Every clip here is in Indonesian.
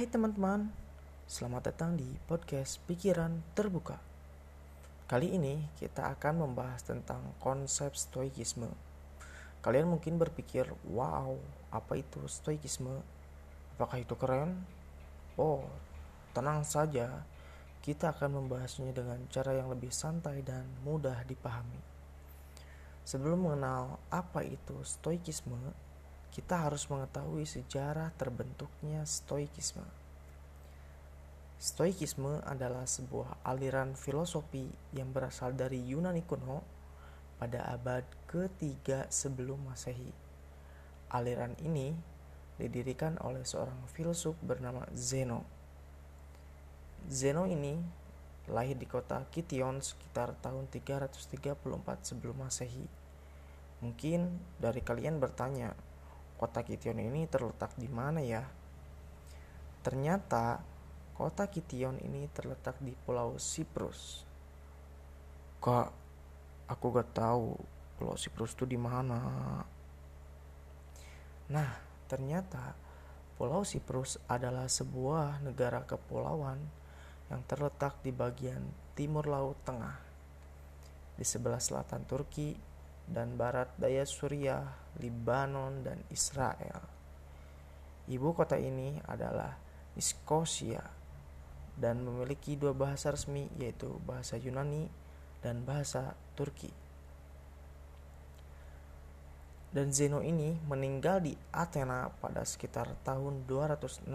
Hai teman-teman, selamat datang di podcast Pikiran Terbuka. Kali ini kita akan membahas tentang konsep stoikisme. Kalian mungkin berpikir, wow, apa itu stoikisme? Apakah itu keren? Oh, tenang saja, kita akan membahasnya dengan cara yang lebih santai dan mudah dipahami. Sebelum mengenal apa itu stoikisme, kita harus mengetahui sejarah terbentuknya stoikisme. Stoikisme adalah sebuah aliran filosofi yang berasal dari Yunani kuno pada abad ketiga sebelum Masehi. Aliran ini didirikan oleh seorang filsuf bernama Zeno. Zeno ini lahir di kota Kition sekitar tahun 334 sebelum Masehi. Mungkin dari kalian bertanya, kota Kition ini terletak di mana ya? Ternyata kota Kition ini terletak di Pulau Siprus. Kak, aku gak tahu Pulau Siprus itu di mana. Nah, ternyata Pulau Siprus adalah sebuah negara kepulauan yang terletak di bagian timur Laut Tengah, di sebelah selatan Turki dan barat daya Suriah, Libanon, dan Israel. Ibu kota ini adalah Niskosia dan memiliki dua bahasa resmi yaitu bahasa Yunani dan bahasa Turki. Dan Zeno ini meninggal di Athena pada sekitar tahun 262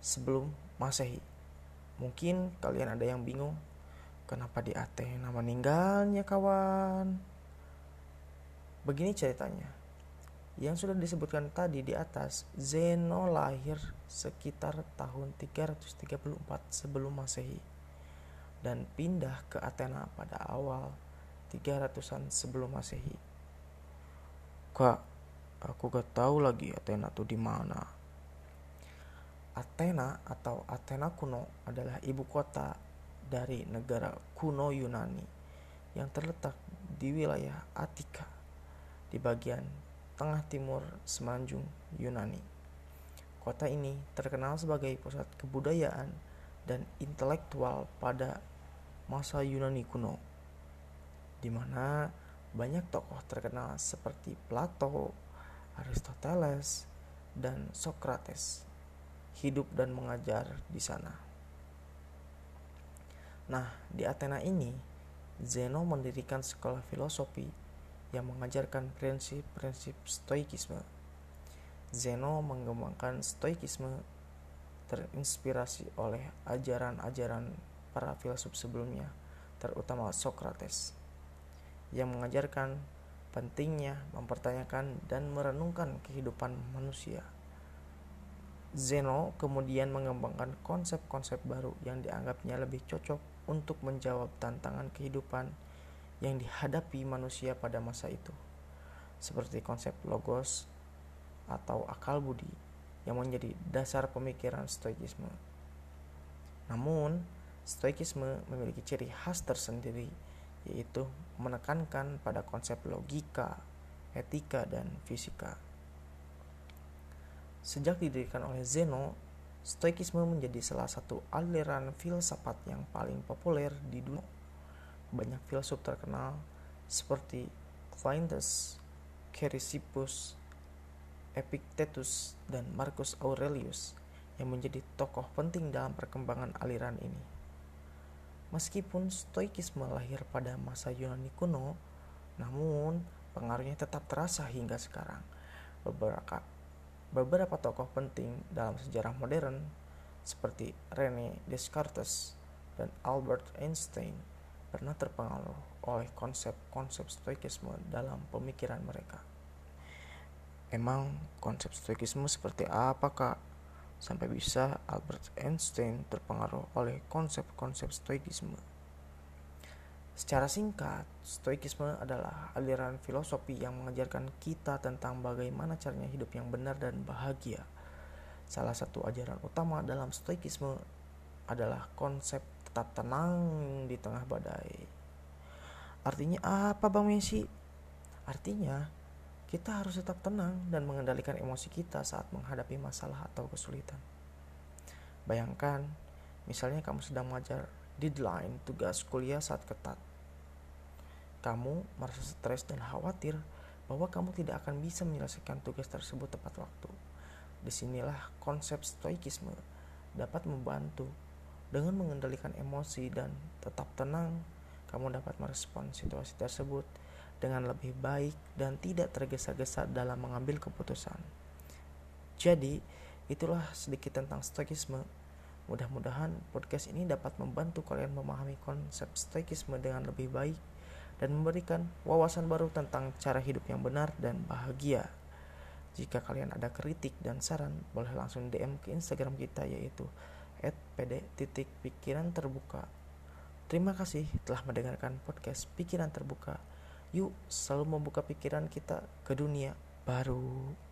sebelum Masehi. Mungkin kalian ada yang bingung, kenapa di Athena meninggalnya kawan? Begini ceritanya. Yang sudah disebutkan tadi di atas, Zeno lahir sekitar tahun 334 sebelum Masehi dan pindah ke Athena pada awal 300-an sebelum Masehi. Kak, aku gak tahu lagi Athena tuh di mana. Athena atau Athena kuno adalah ibu kota dari negara kuno Yunani yang terletak di wilayah Attika di bagian tengah timur semenanjung Yunani. Kota ini terkenal sebagai pusat kebudayaan dan intelektual pada masa Yunani kuno, di mana banyak tokoh terkenal seperti Plato, Aristoteles, dan Socrates hidup dan mengajar di sana. Nah, di Athena ini, Zeno mendirikan sekolah filosofi yang mengajarkan prinsip-prinsip stoikisme. Zeno mengembangkan stoikisme terinspirasi oleh ajaran-ajaran para filsuf sebelumnya, terutama Socrates, yang mengajarkan pentingnya mempertanyakan dan merenungkan kehidupan manusia. Zeno kemudian mengembangkan konsep-konsep baru yang dianggapnya lebih cocok untuk menjawab tantangan kehidupan yang dihadapi manusia pada masa itu, seperti konsep logos atau akal budi yang menjadi dasar pemikiran stoikisme. Namun, stoikisme memiliki ciri khas tersendiri, yaitu menekankan pada konsep logika, etika, dan fisika. Sejak didirikan oleh Zeno, stoikisme menjadi salah satu aliran filsafat yang paling populer di dunia banyak filsuf terkenal seperti Cleanthes, Chrysippus, Epictetus, dan Marcus Aurelius yang menjadi tokoh penting dalam perkembangan aliran ini. Meskipun Stoikisme lahir pada masa Yunani kuno, namun pengaruhnya tetap terasa hingga sekarang. Beberapa beberapa tokoh penting dalam sejarah modern seperti Rene Descartes dan Albert Einstein pernah terpengaruh oleh konsep-konsep stoikisme dalam pemikiran mereka. Emang konsep stoikisme seperti apa kak? Sampai bisa Albert Einstein terpengaruh oleh konsep-konsep stoikisme. Secara singkat, stoikisme adalah aliran filosofi yang mengajarkan kita tentang bagaimana caranya hidup yang benar dan bahagia. Salah satu ajaran utama dalam stoikisme adalah konsep tetap tenang di tengah badai. Artinya apa Bang Messi? Artinya kita harus tetap tenang dan mengendalikan emosi kita saat menghadapi masalah atau kesulitan. Bayangkan, misalnya kamu sedang mengajar deadline tugas kuliah saat ketat. Kamu merasa stres dan khawatir bahwa kamu tidak akan bisa menyelesaikan tugas tersebut tepat waktu. Di sinilah konsep stoikisme dapat membantu dengan mengendalikan emosi dan tetap tenang. Kamu dapat merespon situasi tersebut dengan lebih baik dan tidak tergesa-gesa dalam mengambil keputusan. Jadi, itulah sedikit tentang stoikisme. Mudah-mudahan podcast ini dapat membantu kalian memahami konsep stoikisme dengan lebih baik dan memberikan wawasan baru tentang cara hidup yang benar dan bahagia. Jika kalian ada kritik dan saran, boleh langsung DM ke Instagram kita yaitu @pd.pikiran terbuka. Terima kasih telah mendengarkan podcast Pikiran Terbuka. Yuk selalu membuka pikiran kita ke dunia baru.